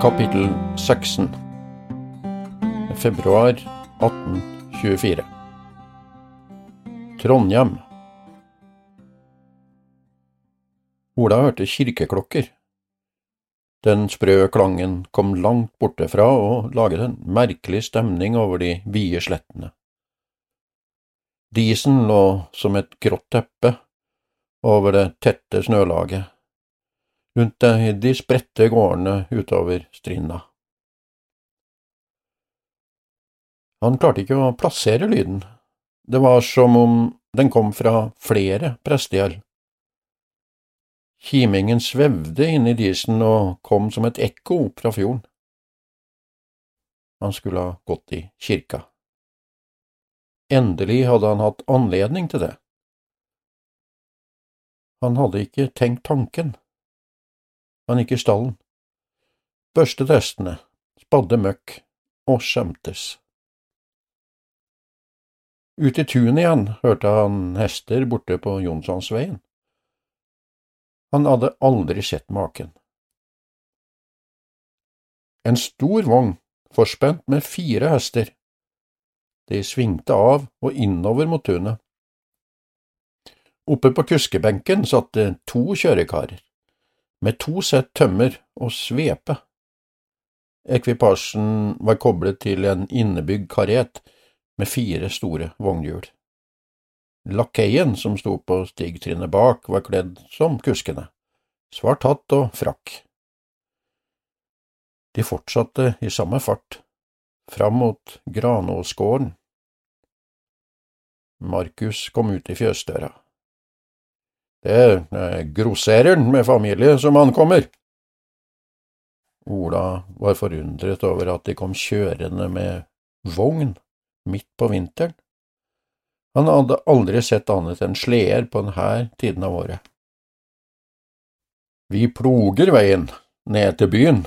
Kapittel 16 Februar 1824 Trondhjem Ola hørte kirkeklokker. Den sprø klangen kom langt borte fra og laget en merkelig stemning over de vide slettene. Disen lå som et grått teppe over det tette snølaget rundt de spredte gårdene utover Strinda. Han klarte ikke å plassere lyden, det var som om den kom fra flere prestegjeld. Kimingen svevde inn i disen og kom som et ekko fra fjorden. Han skulle ha gått i kirka. Endelig hadde han hatt anledning til det. Han hadde ikke tenkt tanken. Han gikk i stallen, børstet hestene, spadde møkk og skjemtes. Ute i tunet igjen hørte han hester borte på Jonssonsveien. Han hadde aldri sett maken. En stor vogn, forspent med fire hester. De svingte av og innover mot tunet. Oppe på kuskebenken satt det to kjørekarer med to sett tømmer og svepe. Ekvipasjen var koblet til en innebygd karet med fire store vognhjul. Lakeien som sto på stigtrinnet bak, var kledd som kuskene, svart hatt og frakk. De fortsatte i samme fart, fram mot Granåsgården. Markus kom ut i fjøsdøra. Det er grossereren med familie som ankommer. Ola var forundret over at de kom kjørende med vogn midt på vinteren. Han hadde aldri sett annet enn sleder på denne tiden av året. Vi ploger veien ned til byen.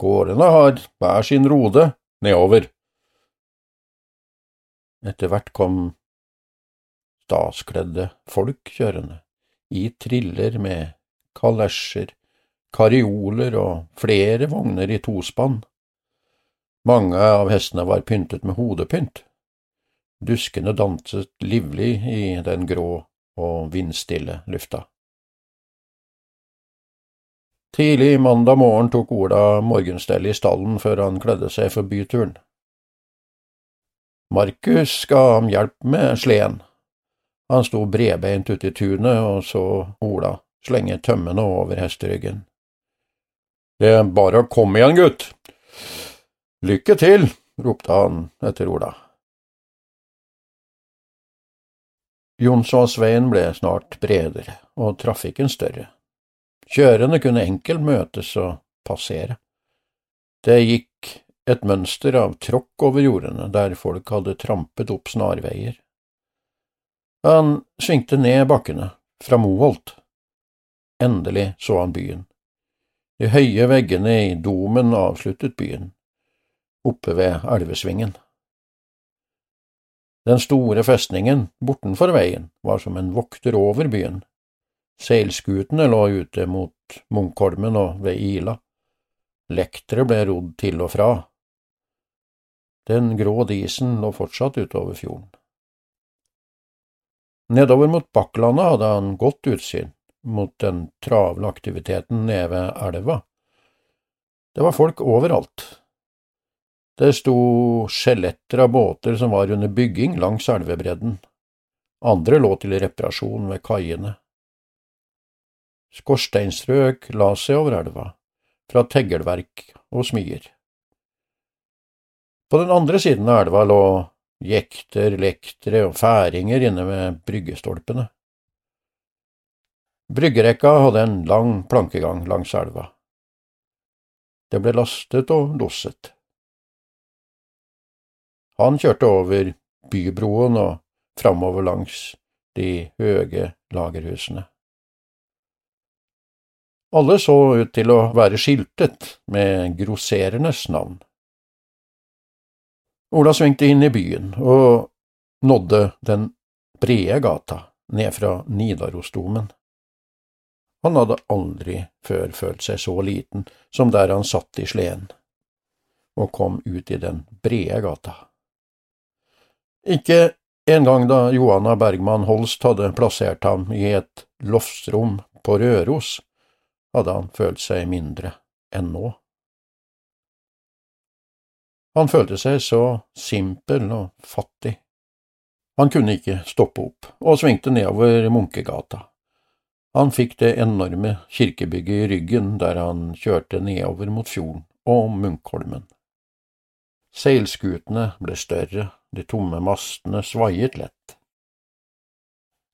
Gårdene har hver sin rode nedover. Etter hvert kom staskledde folk kjørende i triller med kalesjer, karioler og flere vogner i tospann. Mange av hestene var pyntet med hodepynt. Duskene danset livlig i den grå og vindstille lufta. Tidlig mandag morgen tok Ola morgenstellet i stallen før han kledde seg for byturen. Markus ga ham hjelp med sleden, han sto bredbeint ute i tunet og så Ola slenge tømmene over hesteryggen. Det er bare å komme igjen, gutt. Lykke til, ropte han etter Ola. Jonsåsveien ble snart bredere og trafikken større. Kjørende kunne enkelt møtes og passere. Det gikk et mønster av tråkk over jordene der folk hadde trampet opp snarveier. Han svingte ned bakkene, fra Moholt. Endelig så han byen. De høye veggene i domen avsluttet byen, oppe ved elvesvingen. Den store festningen bortenfor veien var som en vokter over byen. Seilskutene lå ute mot Munkholmen og ved Ila. Lektere ble rodd til og fra. Den grå disen lå fortsatt utover fjorden. Nedover mot Bakklandet hadde han godt utsyn mot den travle aktiviteten nede ved elva. Det var folk overalt. Det sto skjeletter av båter som var under bygging langs elvebredden. Andre lå til reparasjon ved kaiene. Skorsteinstrøk la seg over elva, fra teggelverk og smier. På den andre siden av elva lå jekter, lektere og færinger inne ved bryggestolpene. Bryggerekka hadde en lang plankegang langs elva. Det ble lastet og losset. Han kjørte over bybroen og framover langs de høye lagerhusene. Alle så ut til å være skiltet med grosserernes navn. Ola svingte inn i byen og nådde den brede gata ned fra Nidarosdomen. Han hadde aldri før følt seg så liten som der han satt i sleden, og kom ut i den brede gata. Ikke engang da Johanna Bergman Holst hadde plassert ham i et loftsrom på Røros, hadde han følt seg mindre enn nå. Han følte seg så simpel og fattig. Han kunne ikke stoppe opp, og svingte nedover Munkegata. Han fikk det enorme kirkebygget i ryggen der han kjørte nedover mot fjorden og Munkholmen. Seilskutene ble større, de tomme mastene svaiet lett.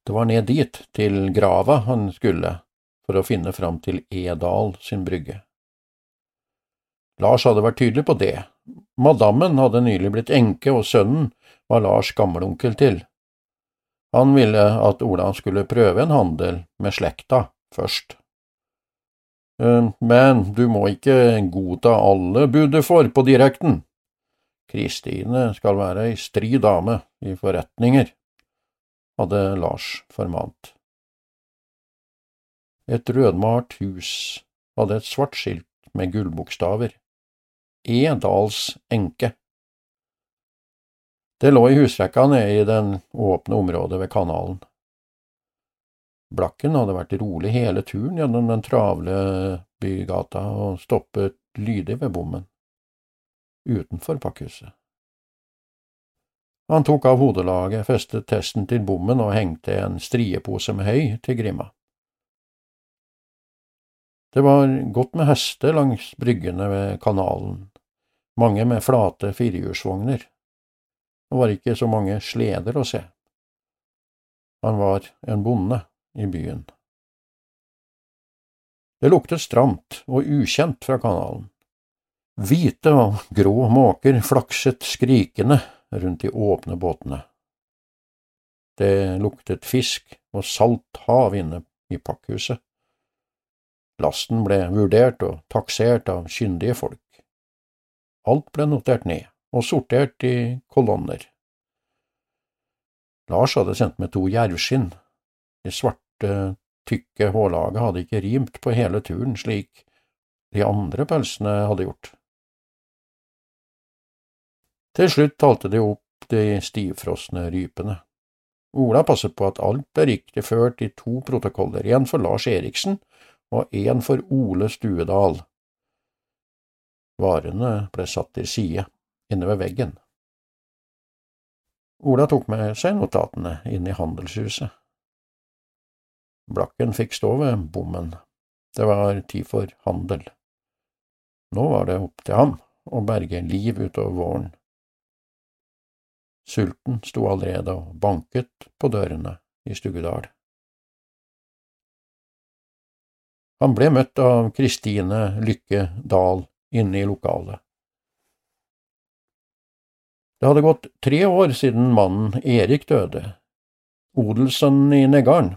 Det var ned dit, til grava han skulle, for å finne fram til Edal sin brygge. Lars hadde vært tydelig på det. Madammen hadde nylig blitt enke, og sønnen var Lars gammelonkel til. Han ville at Ola skulle prøve en handel med slekta først. Eh, men du må ikke godta alle bud du får på direkten. Kristine skal være ei stri dame i forretninger, hadde Lars formant. Et rødmalt hus hadde et svart skilt med gullbokstaver. Edals enke. Det lå i husrekka nede i den åpne området ved kanalen. Blakken hadde vært rolig hele turen gjennom den travle bygata og stoppet lydig ved bommen, utenfor pakkhuset. Han tok av hodelaget, festet testen til bommen og hengte en striepose med høy til grimma. Det var godt med hester langs bryggene ved kanalen, mange med flate firehjulsvogner. Det var ikke så mange sleder å se. Han var en bonde i byen. Det luktet stramt og ukjent fra kanalen. Hvite og grå måker flakset skrikende rundt de åpne båtene. Det luktet fisk og salt hav inne i pakkhuset. Lasten ble vurdert og taksert av kyndige folk. Alt ble notert ned og sortert i kolonner. Lars hadde sendt med to jervskinn. Det svarte, tykke hårlaget hadde ikke rimt på hele turen slik de andre pelsene hadde gjort. Til slutt talte de opp de stivfrosne rypene. Ola passet på at alt ble riktig ført i to protokoller, én for Lars Eriksen og én for Ole Stuedal. Varene ble satt til side inne ved veggen. Ola tok med seg notatene inn i handelshuset. Blakken fikk stå ved bommen. Det var tid for handel. Nå var det opp til ham å berge liv utover våren. Sulten sto allerede og banket på dørene i Stugedal. Han ble møtt av Kristine Lykke Dahl inne i lokalet. Det hadde gått tre år siden mannen Erik døde. Odelssønnen i Negarden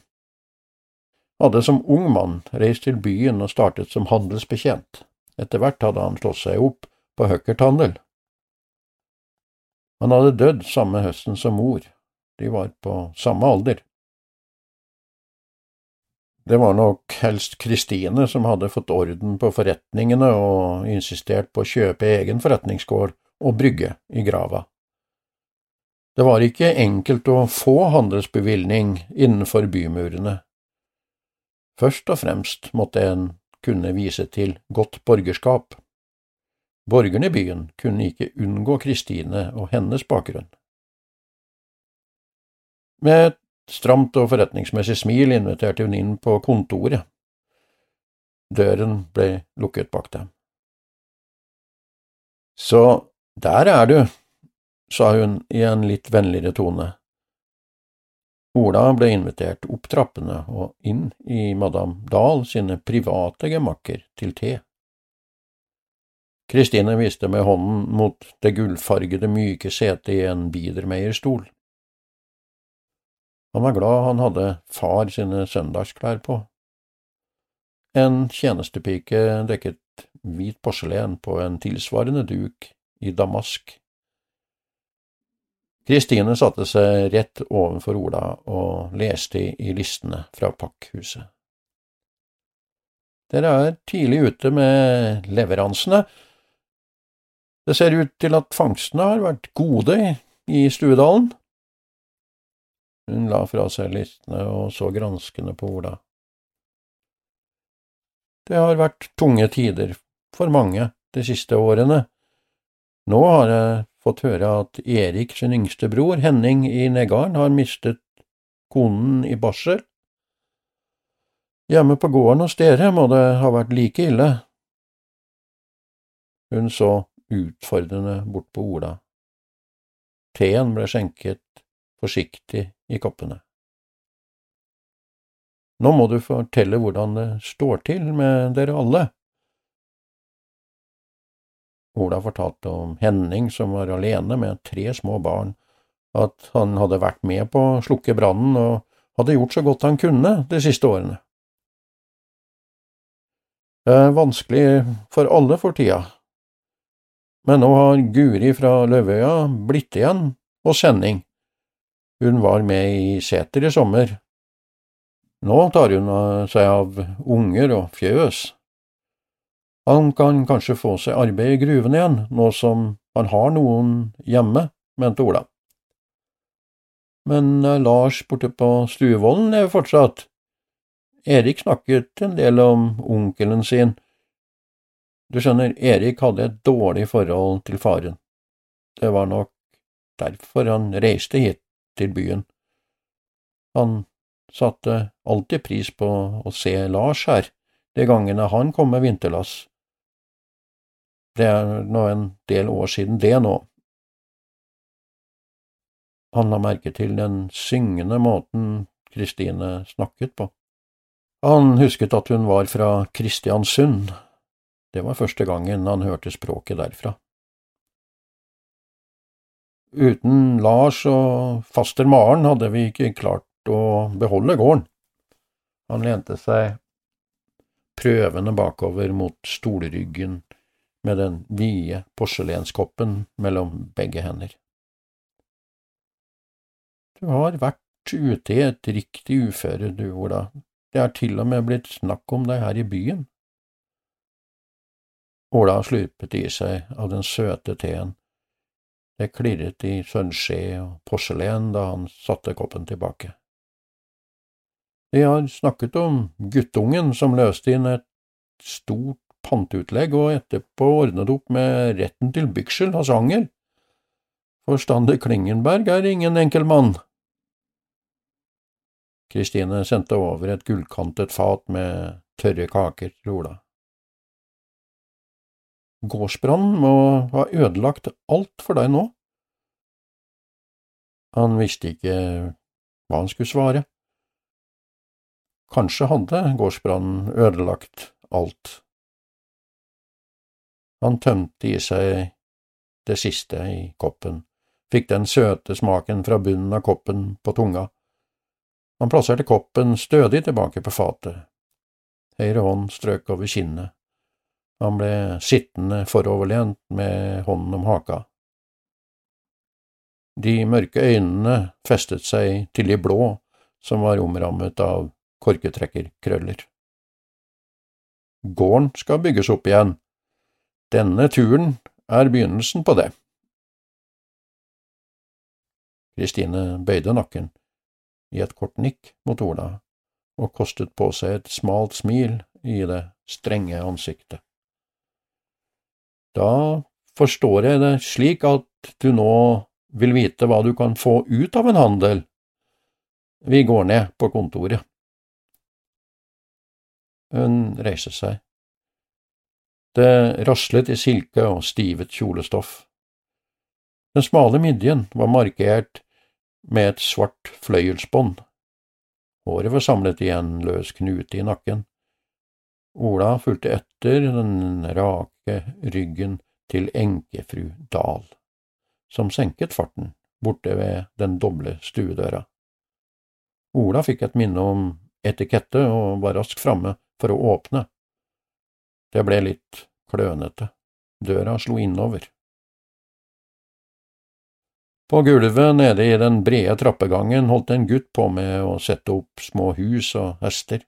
hadde som ung mann reist til byen og startet som handelsbetjent. Etter hvert hadde han slått seg opp på høkkerthandel. Han hadde dødd samme høsten som mor, de var på samme alder. Det var nok helst Kristine som hadde fått orden på forretningene og insistert på å kjøpe egen forretningsgård og brygge i grava. Det var ikke enkelt å få handelsbevilgning innenfor bymurene. Først og fremst måtte en kunne vise til godt borgerskap. Borgerne i byen kunne ikke unngå Kristine og hennes bakgrunn. Med stramt og forretningsmessig smil inviterte hun inn på kontoret. Døren ble lukket bak dem. Så der er du, sa hun i en litt vennligere tone. Ola ble invitert opp trappene og inn i madam Dahl sine private gemakker til te. Kristine viste med hånden mot det gullfargede, myke setet i en biedermeierstol. Han var glad han hadde far sine søndagsklær på. En tjenestepike dekket hvit porselen på en tilsvarende duk i damask. Kristine satte seg rett ovenfor Ola og leste i listene fra pakkhuset. Dere er tidlig ute med leveransene. Det ser ut til at fangstene har vært gode i Stuedalen. Hun la fra seg listene og så granskende på Ola. Det har vært tunge tider for mange de siste årene. Nå har jeg fått høre at Erik sin yngste bror, Henning i Negarden, har mistet konen i barsel. Hjemme på gården hos dere må det ha vært like ille. Hun så utfordrende bort på Ola. Teen ble skjenket forsiktig i koppene. Nå må du fortelle hvordan det står til med dere alle. Ola fortalte om Henning som var alene med tre små barn, at han hadde vært med på å slukke brannen og hadde gjort så godt han kunne de siste årene. Det er vanskelig for alle for tida, men nå har Guri fra Løvøya blitt igjen hos Henning. Hun var med i seter i sommer. Nå tar hun seg av unger og fjøs. Han kan kanskje få seg arbeid i gruven igjen, nå som han har noen hjemme, mente Ola. Men Lars borte på Stuevollen lever fortsatt. Erik snakket en del om onkelen sin. Du skjønner, Erik hadde et dårlig forhold til faren. Det var nok derfor han reiste hit til byen. Han satte alltid pris på å se Lars her, de gangene han kom med vinterlass. Det er nå en del år siden det nå. Han la merke til den syngende måten Kristine snakket på. Han husket at hun var fra Kristiansund. Det var første gangen han hørte språket derfra. Uten Lars og faster Maren hadde vi ikke klart å beholde gården. Han lente seg prøvende bakover mot stolryggen med den vide porselenskoppen mellom begge hender. Du har vært ute i et riktig uføre, du, Ola, det er til og med blitt snakk om deg her i byen. Ola slurpet i seg av den søte teen. Det klirret i sølvskje og porselen da han satte koppen tilbake. De har snakket om guttungen som løste inn et stort panteutlegg og etterpå ordnet opp med retten til byksel hos Anger. Forstander Klingenberg er ingen enkel mann. Kristine sendte over et gullkantet fat med tørre kaker til Ola. Gårdsbrannen må ha ødelagt alt for deg nå. Han visste ikke hva han skulle svare. Kanskje hadde gårdsbrannen ødelagt alt. Han tømte i seg det siste i koppen, fikk den søte smaken fra bunnen av koppen på tunga. Han plasserte koppen stødig tilbake på fatet. Høyre hånd strøk over kinnet. Han ble sittende foroverlent med hånden om haka. De mørke øynene festet seg til de blå, som var omrammet av korketrekkerkrøller. Gården skal bygges opp igjen, denne turen er begynnelsen på det. Kristine bøyde nakken i et kort nikk mot Ola og kostet på seg et smalt smil i det strenge ansiktet. Da forstår jeg det slik at du nå vil vite hva du kan få ut av en handel. Vi går ned på kontoret. Hun reiser seg. Det raslet i silke og stivet kjolestoff. Den smale midjen var markert med et svart fløyelsbånd. Håret var samlet i en løs knute i nakken. Ola fulgte etter den rake ryggen til enkefru Dahl, som senket farten borte ved den doble stuedøra. Ola fikk et minne om etikette og var raskt framme for å åpne. Det ble litt klønete. Døra slo innover. På gulvet nede i den brede trappegangen holdt en gutt på med å sette opp små hus og hester.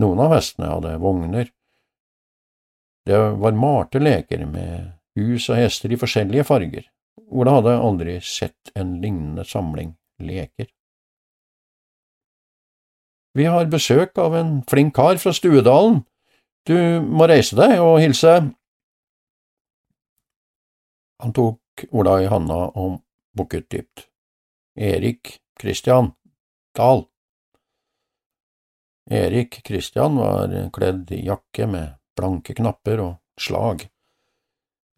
Noen av hestene hadde vogner. Det var malte leker med hus og hester i forskjellige farger. Ola hadde aldri sett en lignende samling leker. Vi har besøk av en flink kar fra Stuedalen. Du må reise deg og hilse. Han tok Ola i handa og bukket dypt. Erik Christian Dahl. Erik Christian var kledd i jakke med blanke knapper og slag,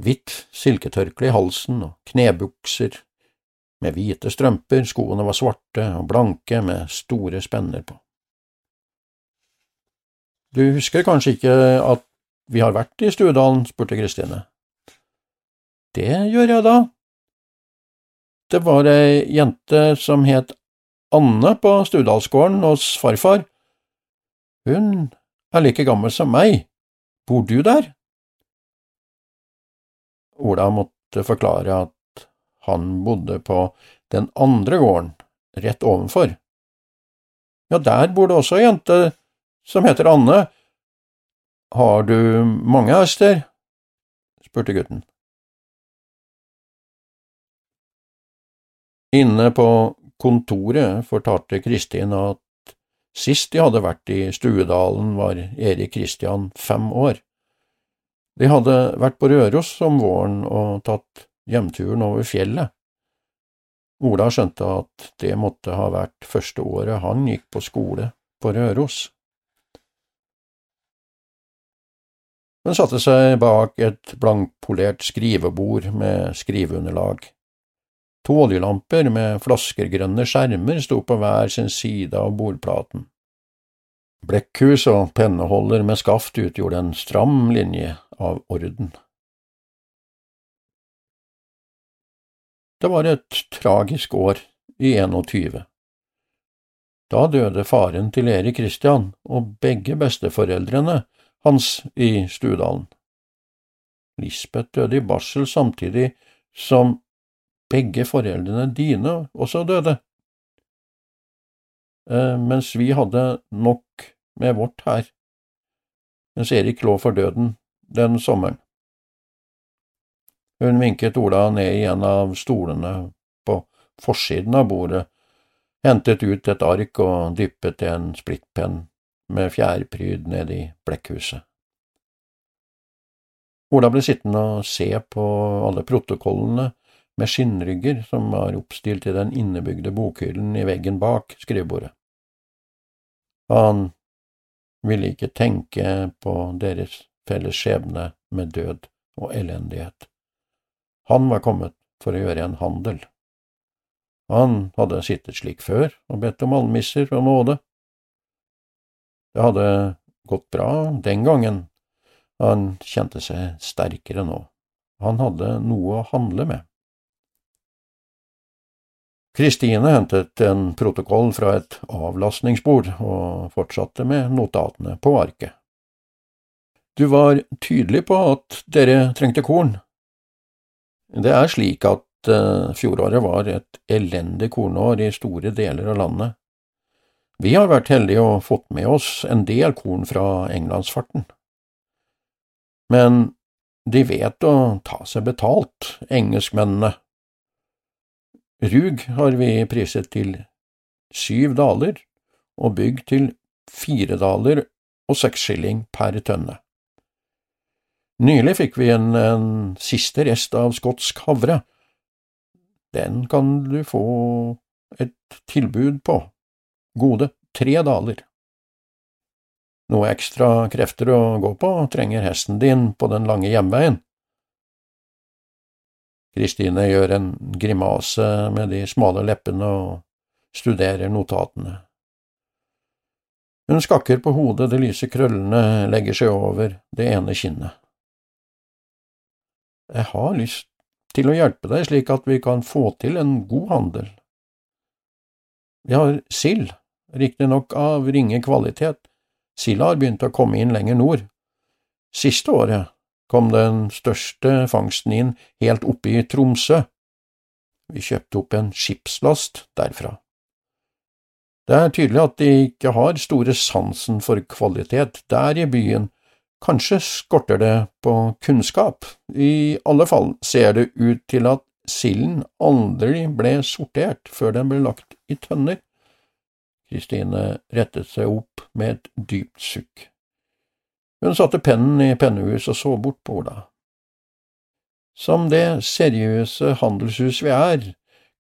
hvitt silketørkle i halsen og knebukser med hvite strømper, skoene var svarte og blanke med store spenner på. Du husker kanskje ikke at vi har vært i Stuedalen? spurte Kristine. Det gjør jeg da. Det var ei jente som het Anne på Stuedalsgården hos farfar. Hun er like gammel som meg. Bor du der? Ola måtte forklare at han bodde på den andre gården, rett ovenfor. Ja, der bor det også ei jente som heter Anne. Har du mange hester? spurte gutten. Inne på kontoret fortalte Kristin at sist de hadde vært i Stuedalen, var Erik Kristian fem år. De hadde vært på Røros om våren og tatt hjemturen over fjellet. Ola skjønte at det måtte ha vært første året han gikk på skole på Røros. Hun satte seg bak et blankpolert skrivebord med skriveunderlag. To oljelamper med flaskergrønne skjermer sto på hver sin side av bordplaten. Blekkhus og penneholder med skaft utgjorde en stram linje av orden. Det var et tragisk år i 21. Da døde faren til Erik Kristian og begge besteforeldrene hans i Studalen. Lisbeth døde i barsel samtidig som begge foreldrene dine også døde, eh, mens vi hadde nok med vårt her, mens Erik lå for døden den sommeren. Hun vinket Ola ned i en av stolene på forsiden av bordet, hentet ut et ark og dyppet en splittpenn med fjærpryd ned i blekkhuset. Ola ble sittende og se på alle protokollene med skinnrygger som var oppstilt i den innebygde bokhyllen i veggen bak skrivebordet. Han ville ikke tenke på deres felles skjebne med død og elendighet. Han var kommet for å gjøre en handel. Han hadde sittet slik før og bedt om almisser og nåde, det hadde gått bra den gangen, han kjente seg sterkere nå, han hadde noe å handle med. Kristine hentet en protokoll fra et avlastningsbord og fortsatte med notatene på arket. Du var tydelig på at dere trengte korn. Det er slik at uh, fjoråret var et elendig kornår i store deler av landet. Vi har vært heldige og fått med oss en del korn fra englandsfarten. Men de vet å ta seg betalt, engelskmennene. Rug har vi priset til syv daler og bygg til fire daler og seks skilling per tønne. Nylig fikk vi en, en siste rest av skotsk havre. Den kan du få et tilbud på gode tre daler. Noe ekstra krefter å gå på trenger hesten din på den lange hjemveien. Kristine gjør en grimase med de smale leppene og studerer notatene. Hun skakker på hodet, de lyse krøllene legger seg over det ene kinnet. Jeg har lyst til å hjelpe deg slik at vi kan få til en god handel. Vi har sild, riktignok av ringe kvalitet, silda har begynt å komme inn lenger nord. Siste året kom den største fangsten inn helt oppe i Tromsø. Vi kjøpte opp en skipslast derfra. Det er tydelig at de ikke har store sansen for kvalitet der i byen, kanskje skorter det på kunnskap, i alle fall ser det ut til at silden aldri ble sortert før den ble lagt i tønner. Kristine rettet seg opp med et dypt sukk. Hun satte pennen i pennehuset og så bort på Ola. Som det seriøse handelshus vi er,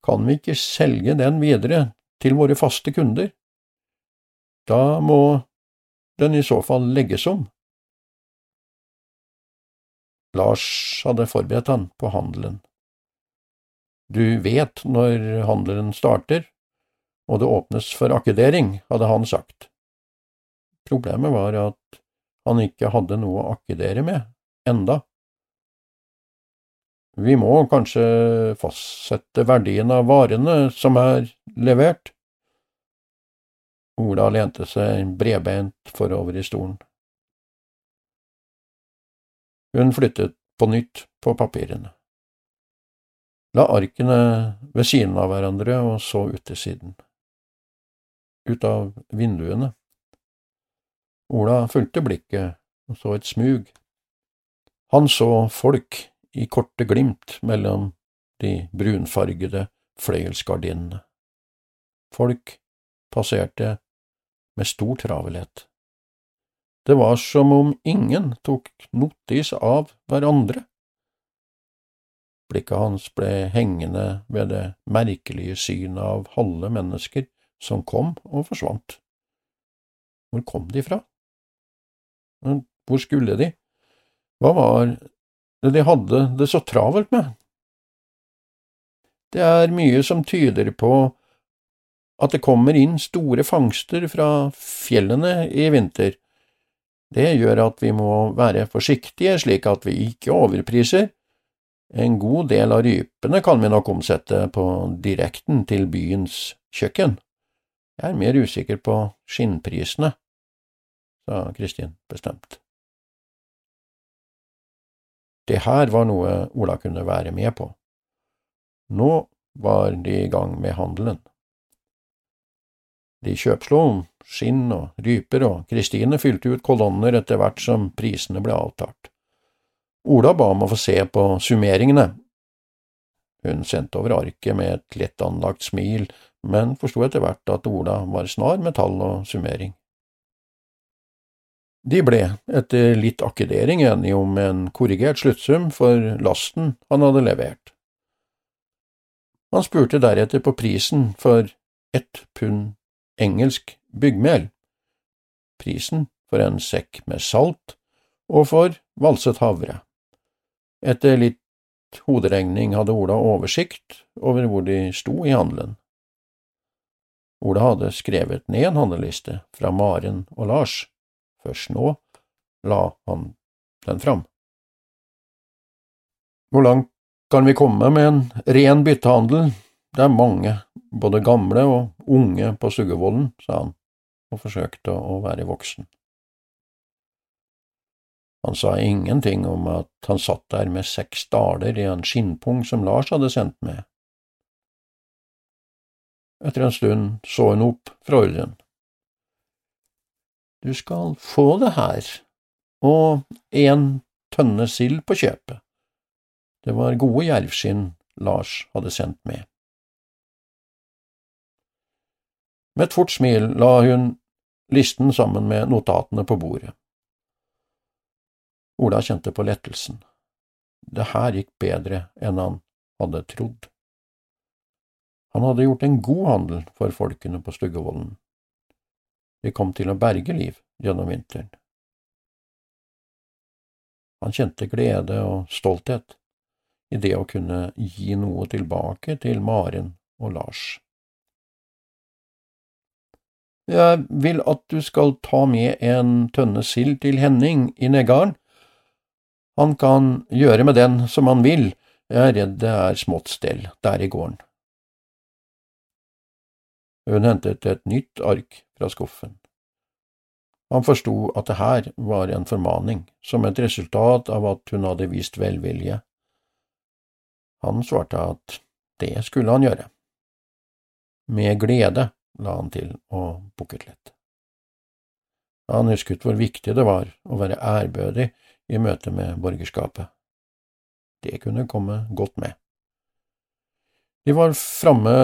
kan vi ikke selge den videre til våre faste kunder. Da må den i så fall legges om. Lars hadde forberedt han på handelen. Du vet når handelen starter, og det åpnes for akkedering, hadde han sagt. Problemet var at han ikke hadde noe å akkedere med, enda. Vi må kanskje fastsette verdien av varene som er levert. Ola lente seg bredbeint forover i stolen. Hun flyttet på nytt på papirene, la arkene ved siden av hverandre og så ut til siden, ut av vinduene. Ola fulgte blikket og så et smug. Han så folk i korte glimt mellom de brunfargede fløyelsgardinene. Folk passerte med stor travelhet. Det var som om ingen tok notis av hverandre. Blikket hans ble hengende ved det merkelige synet av halve mennesker som kom og forsvant. Hvor kom de fra? Hvor skulle de? Hva var det de hadde det så travelt med? Det er mye som tyder på at det kommer inn store fangster fra fjellene i vinter. Det gjør at vi må være forsiktige slik at vi ikke overpriser. En god del av rypene kan vi nok omsette på direkten til byens kjøkken. Jeg er mer usikker på skinnprisene, sa Kristin bestemt. Det her var noe Ola kunne være med på. Nå var de i gang med handelen. De kjøpslo skinn og ryper, og Kristine fylte ut kolonner etter hvert som prisene ble avtalt. Ola ba om å få se på summeringene. Hun sendte over arket med et lett anlagt smil, men forsto etter hvert at Ola var snar med tall og summering. De ble, etter litt akkedering, enige om en korrigert sluttsum for lasten han hadde levert. Han spurte deretter på prisen for ett pund engelsk byggmel, prisen for en sekk med salt og for valset havre. Etter litt hoderegning hadde Ola oversikt over hvor de sto i handelen. Ola hadde skrevet ned en handleliste fra Maren og Lars. Først nå la han den fram. Hvor langt kan vi komme med en ren byttehandel? Det er mange, både gamle og unge på Suggevollen, sa han og forsøkte å være voksen. Han sa ingenting om at han satt der med seks daler i en skinnpung som Lars hadde sendt med. Etter en stund så hun opp fra ordren. Du skal få det her, og en tønne sild på kjøpet. Det var gode jervskinn Lars hadde sendt med. Med et fort smil la hun listen sammen med notatene på bordet. Ola kjente på lettelsen. Det her gikk bedre enn han hadde trodd. Han hadde gjort en god handel for folkene på Stuggevollen. De kom til å berge liv gjennom vinteren. Han kjente glede og stolthet. i det å kunne gi noe tilbake til Maren og Lars. Jeg vil at du skal ta med en tønne sild til Henning i Neggarden. Han kan gjøre med den som han vil, jeg er redd det er smått stell der i gården. Hun hentet et nytt ark fra skuffen. Han forsto at det her var en formaning, som et resultat av at hun hadde vist velvilje. Han svarte at det skulle han gjøre. Med glede, la han til og bukket lett. Han husket hvor viktig det var å være ærbødig i møte med borgerskapet. Det kunne komme godt med. De var framme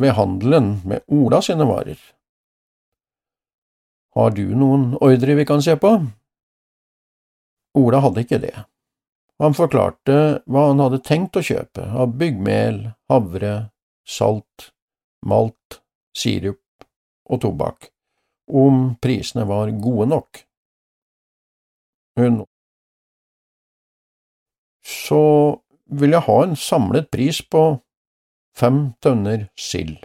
ved handelen med Ola sine varer. Har du noen ordre vi kan se på? Ola hadde ikke det. Han forklarte hva han hadde tenkt å kjøpe av byggmel, havre, salt, malt, sirup og tobakk, om prisene var gode nok. Hun Så vil jeg ha en samlet pris på fem tønner sild.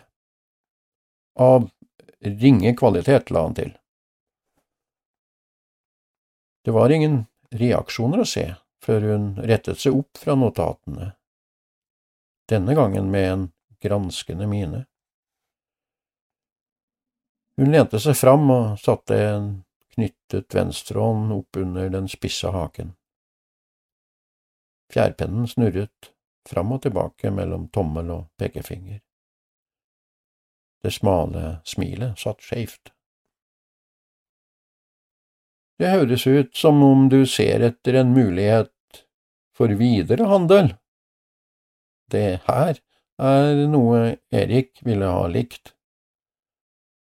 Av ringe kvalitet, la han til. Det var ingen reaksjoner å se før hun rettet seg opp fra notatene, denne gangen med en granskende mine. Hun lente seg fram og satte en knyttet venstrehånd opp under den spisse haken. Fjærpennen snurret fram og tilbake mellom tommel og pekefinger. Det smale smilet satt skeivt. Det høres ut som om du ser etter en mulighet for videre handel. Det her er noe Erik ville ha likt.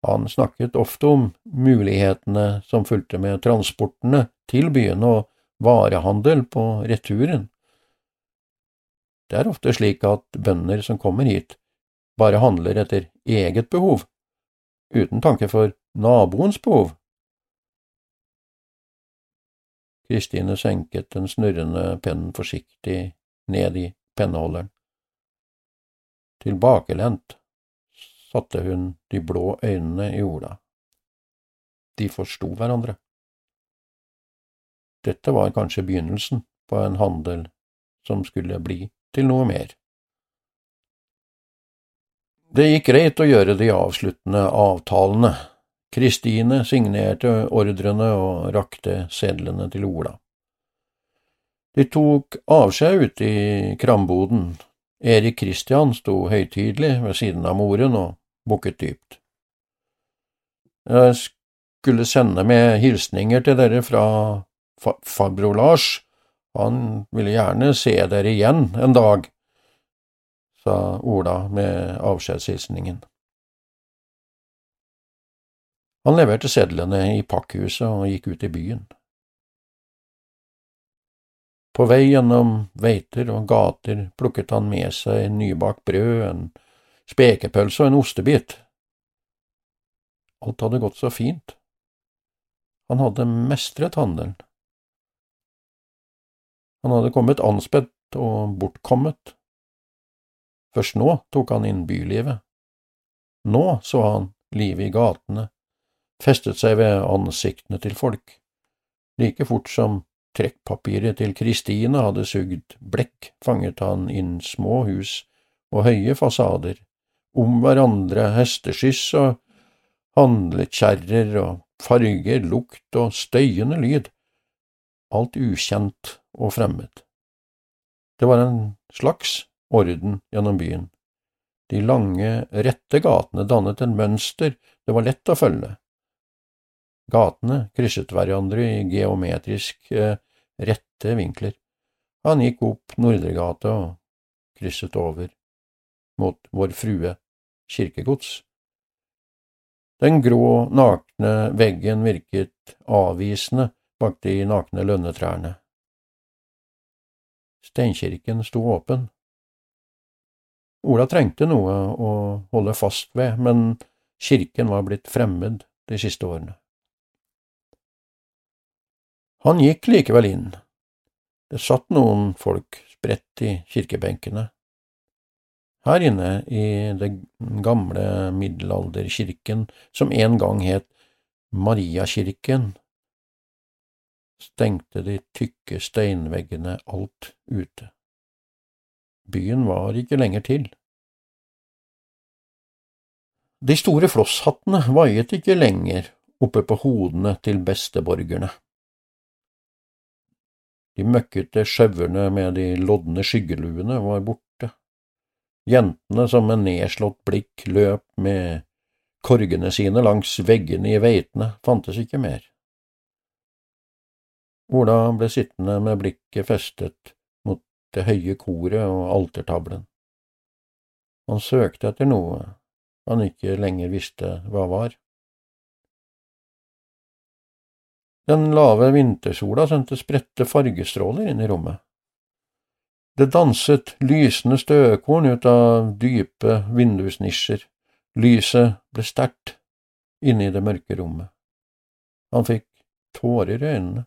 Han snakket ofte om mulighetene som fulgte med transportene til byen og varehandel på returen. Det er ofte slik at bønder som kommer hit, bare handler etter eget behov, uten tanke for naboens behov. Kristine senket den snurrende pennen forsiktig ned i penneholderen. Tilbakelent satte hun de blå øynene i Ola. De forsto hverandre. Dette var kanskje begynnelsen på en handel som skulle bli til noe mer. Det gikk greit å gjøre de avsluttende avtalene, Kristine signerte ordrene og rakte sedlene til Ola. De tok avskjed ute i kramboden. Erik Kristian sto høytidelig ved siden av moren og bukket dypt. Jeg skulle sende med hilsninger til dere fra farbror Lars. Han ville gjerne se dere igjen en dag, sa Ola med avskjedshilsningen. Han leverte sedlene i pakkhuset og gikk ut i byen. På vei gjennom veiter og gater plukket han med seg nybakt brød, en spekepølse og en ostebit. Alt hadde gått så fint. Han hadde mestret handelen. Han hadde kommet anspett og bortkommet. Først nå tok han inn bylivet. Nå så han livet i gatene, festet seg ved ansiktene til folk. Like fort som trekkpapiret til Kristine hadde sugd blekk, fanget han inn små hus og høye fasader, om hverandre hesteskyss og handlekjerrer og farger, lukt og støyende lyd, alt ukjent og fremmed. Det var en slags orden gjennom byen. De lange, rette gatene dannet en mønster det var lett å følge. Gatene krysset hverandre i geometrisk eh, rette vinkler. Han gikk opp Nordregata og krysset over mot Vår Frue kirkegods. Den grå, nakne veggen virket avvisende bak de nakne lønnetrærne. Steinkirken sto åpen. Ola trengte noe å holde fast ved, men kirken var blitt fremmed de siste årene. Han gikk likevel inn. Det satt noen folk spredt i kirkebenkene. Her inne i den gamle middelalderkirken, som en gang het Mariakirken, stengte de tykke steinveggene alt ute. Byen var ikke lenger til. De store flosshattene vaiet ikke lenger oppe på hodene til besteborgerne. De møkkete sjauerne med de lodne skyggeluene var borte. Jentene som med nedslått blikk løp med korgene sine langs veggene i veitene, fantes ikke mer. Ola ble sittende med blikket festet mot det høye koret og altertavlen. Han søkte etter noe han ikke lenger visste hva var. Den lave vintersola sendte spredte fargestråler inn i rommet. Det danset lysende støvkorn ut av dype vindusnisjer, lyset ble sterkt inne i det mørke rommet. Han fikk tårer i øynene.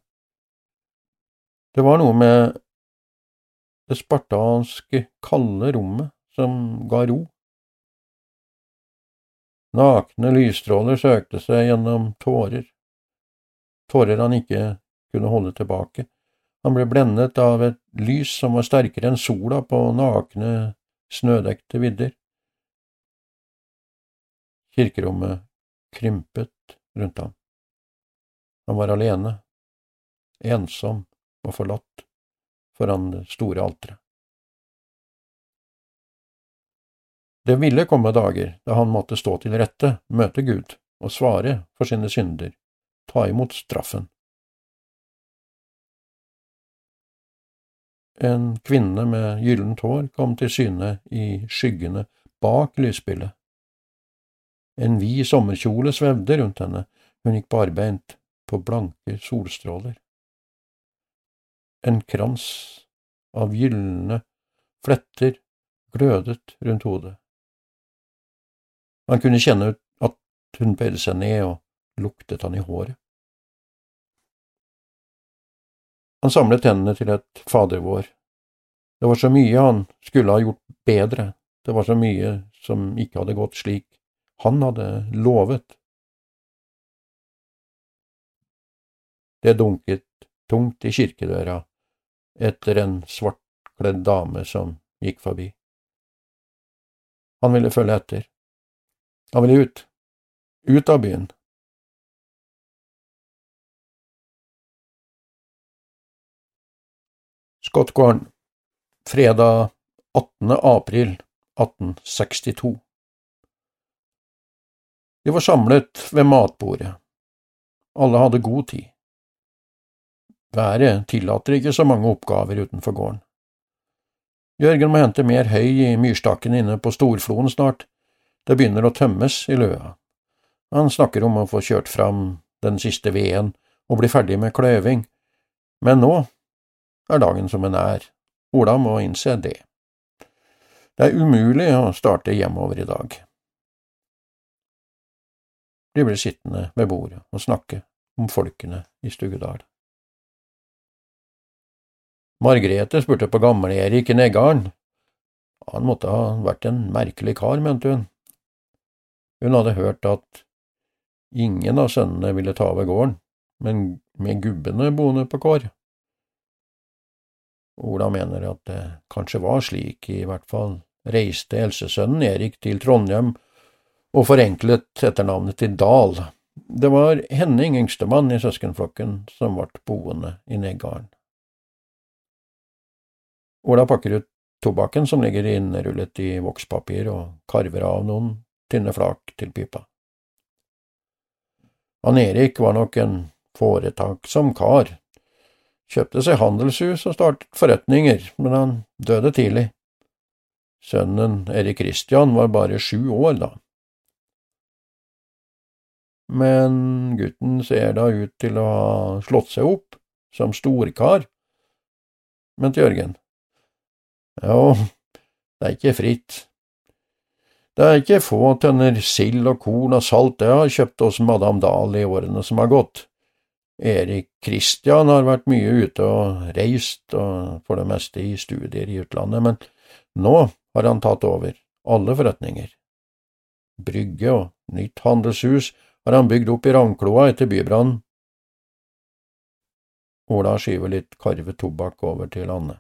Det var noe med det spartanske, kalde rommet som ga ro. Nakne lysstråler søkte seg gjennom tårer, tårer han ikke kunne holde tilbake. Han ble blendet av et lys som var sterkere enn sola på nakne, snødekte vidder. Kirkerommet krympet rundt ham. Han var alene, ensom og forlatt foran det store alteret. Det ville komme dager da han måtte stå til rette, møte Gud og svare for sine synder, ta imot straffen. En kvinne med gyllent hår kom til syne i skyggene bak lysbildet. En vid sommerkjole svevde rundt henne, hun gikk barbeint på blanke solstråler. En krans av gylne fletter glødet rundt hodet. Man kunne kjenne at hun bøyde seg ned og luktet han i håret. Han samlet hendene til et Fader vår. Det var så mye han skulle ha gjort bedre, det var så mye som ikke hadde gått slik han hadde lovet. Det dunket tungt i kirkedøra etter en svartkledd dame som gikk forbi. Han ville følge etter. Han ville ut. Ut av byen. Skottgården, fredag 18. april 1862 De var samlet ved matbordet. Alle hadde god tid. Været tillater ikke så mange oppgaver utenfor gården. Jørgen må hente mer høy i myrstakken inne på Storfloen snart, det begynner å tømmes i løa. Han snakker om å få kjørt fram den siste veden og bli ferdig med kløving, men nå er dagen som den er, Ola må innse det. Det er umulig å starte hjemover i dag. De blir sittende ved bordet og snakke om folkene i Stugedal. Margrethe spurte på Gamle-Erik i Neggarden. Han måtte ha vært en merkelig kar, mente hun. Hun hadde hørt at ingen av sønnene ville ta over gården, men med gubbene boende på kår. Ola mener at det kanskje var slik, i hvert fall reiste helsesønnen Erik til Trondheim og forenklet etternavnet til Dahl. Det var Henning, yngstemann i søskenflokken, som ble boende i Neggarden. Ola pakker ut tobakken som ligger innrullet i vokspapir, og karver av noen tynne flak til pipa. Han Erik var nok en foretaksom kar, kjøpte seg handelshus og startet forretninger, men han døde tidlig. Sønnen Erik Christian var bare sju år da. Men gutten ser da ut til å ha slått seg opp som storkar. Men til Jørgen, jo, det er ikke fritt, det er ikke få tønner sild og korn og salt jeg har kjøpt hos Madam Dahl i årene som har gått. Erik Kristian har vært mye ute og reist, og for det meste i studier i utlandet, men nå har han tatt over alle forretninger. Brygge og nytt handelshus har han bygd opp i Ravnkloa etter bybrannen. Ola skyver litt karvet tobakk over til Anne.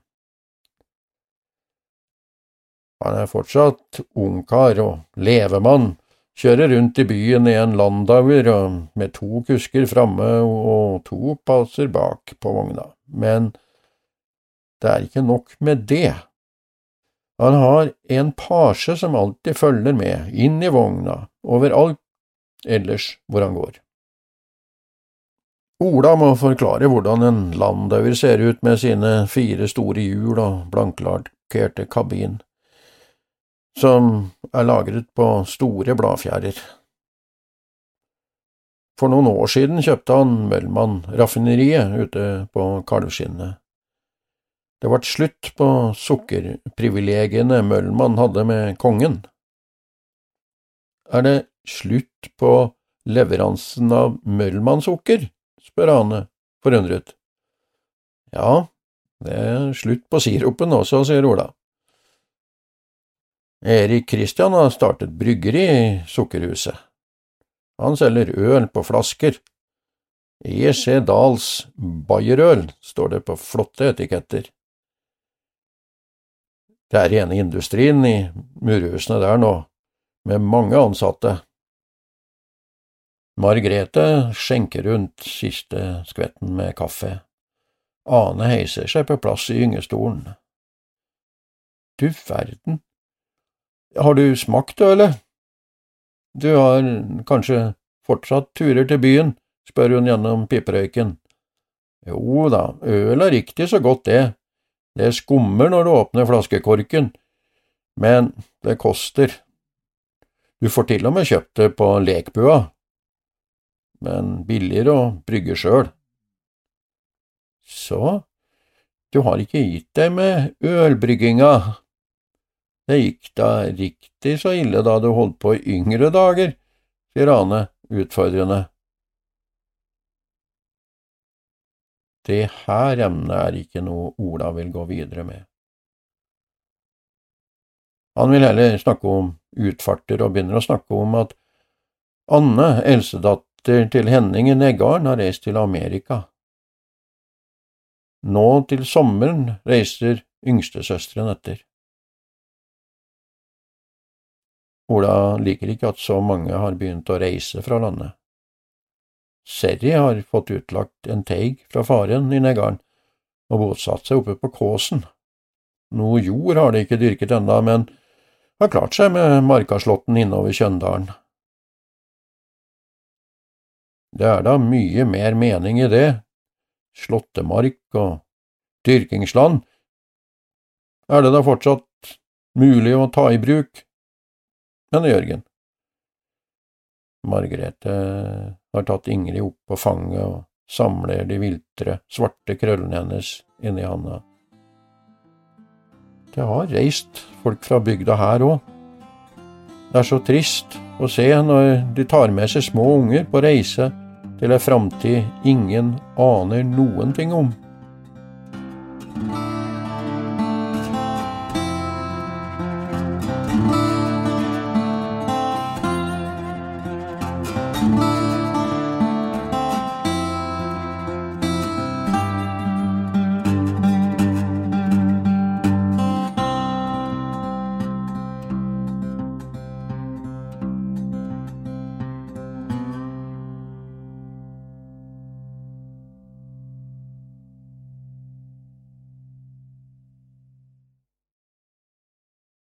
Han er fortsatt ungkar og levemann, kjører rundt i byen i en Landauer med to kusker framme og to passer bak på vogna, men det er ikke nok med det. Han har en pasje som alltid følger med, inn i vogna, overalt ellers hvor han går. Ola må forklare hvordan en Landauer ser ut med sine fire store hjul og blanklakkerte kabin som er lagret på store bladfjærer. For noen år siden kjøpte han Møllmann-raffineriet ute på Kalvskinnet. Det ble slutt på sukkerprivilegiene Møllmann hadde med kongen. Er det slutt på leveransen av Møllmann-sukker? spør Ane, forundret. Ja, det er slutt på sirupen også, sier Ola. Erik Kristian har startet bryggeri i Sukkerhuset. Han selger øl på flasker. E.C. Dahls Bayerøl står det på flotte etiketter. Det er rene industrien i murhusene der nå, med mange ansatte. Margrethe skjenker rundt siste skvetten med kaffe. Ane heiser seg på plass i gyngestolen. Du verden, har du smakt ølet? Du har kanskje fortsatt turer til byen, spør hun gjennom piperøyken. Jo da, øl er riktig så godt det, det skummer når du åpner flaskekorken, men det koster. Du får til og med kjøpt det på lekbua, men billigere å brygge sjøl. Så, du har ikke gitt deg med ølbrygginga, det gikk da riktig så ille da du holdt på i yngre dager, sier Ane utfordrende. Det her emnet er ikke noe Ola vil gå videre med. Han vil heller snakke om utfarter og begynner å snakke om at Anne, eldstedatter til Henning i Neggarden, har reist til Amerika. Nå til sommeren reiser yngstesøsteren etter. Ola liker ikke at så mange har begynt å reise fra landet. Serry har fått utlagt en teig fra faren i Negaren, og bosatt seg oppe på Kåsen. Noe jord har de ikke dyrket enda, men har klart seg med Markaslåtten innover Kjøndalen. Det er da mye mer mening i det, slåttemark og dyrkingsland. Er det da fortsatt mulig å ta i bruk? Men Jørgen. Margrethe har tatt Ingrid opp på fanget og samler de viltre, svarte krøllene hennes inni handa. Det har reist folk fra bygda her òg. Det er så trist å se når de tar med seg små unger på reise til ei framtid ingen aner noen ting om.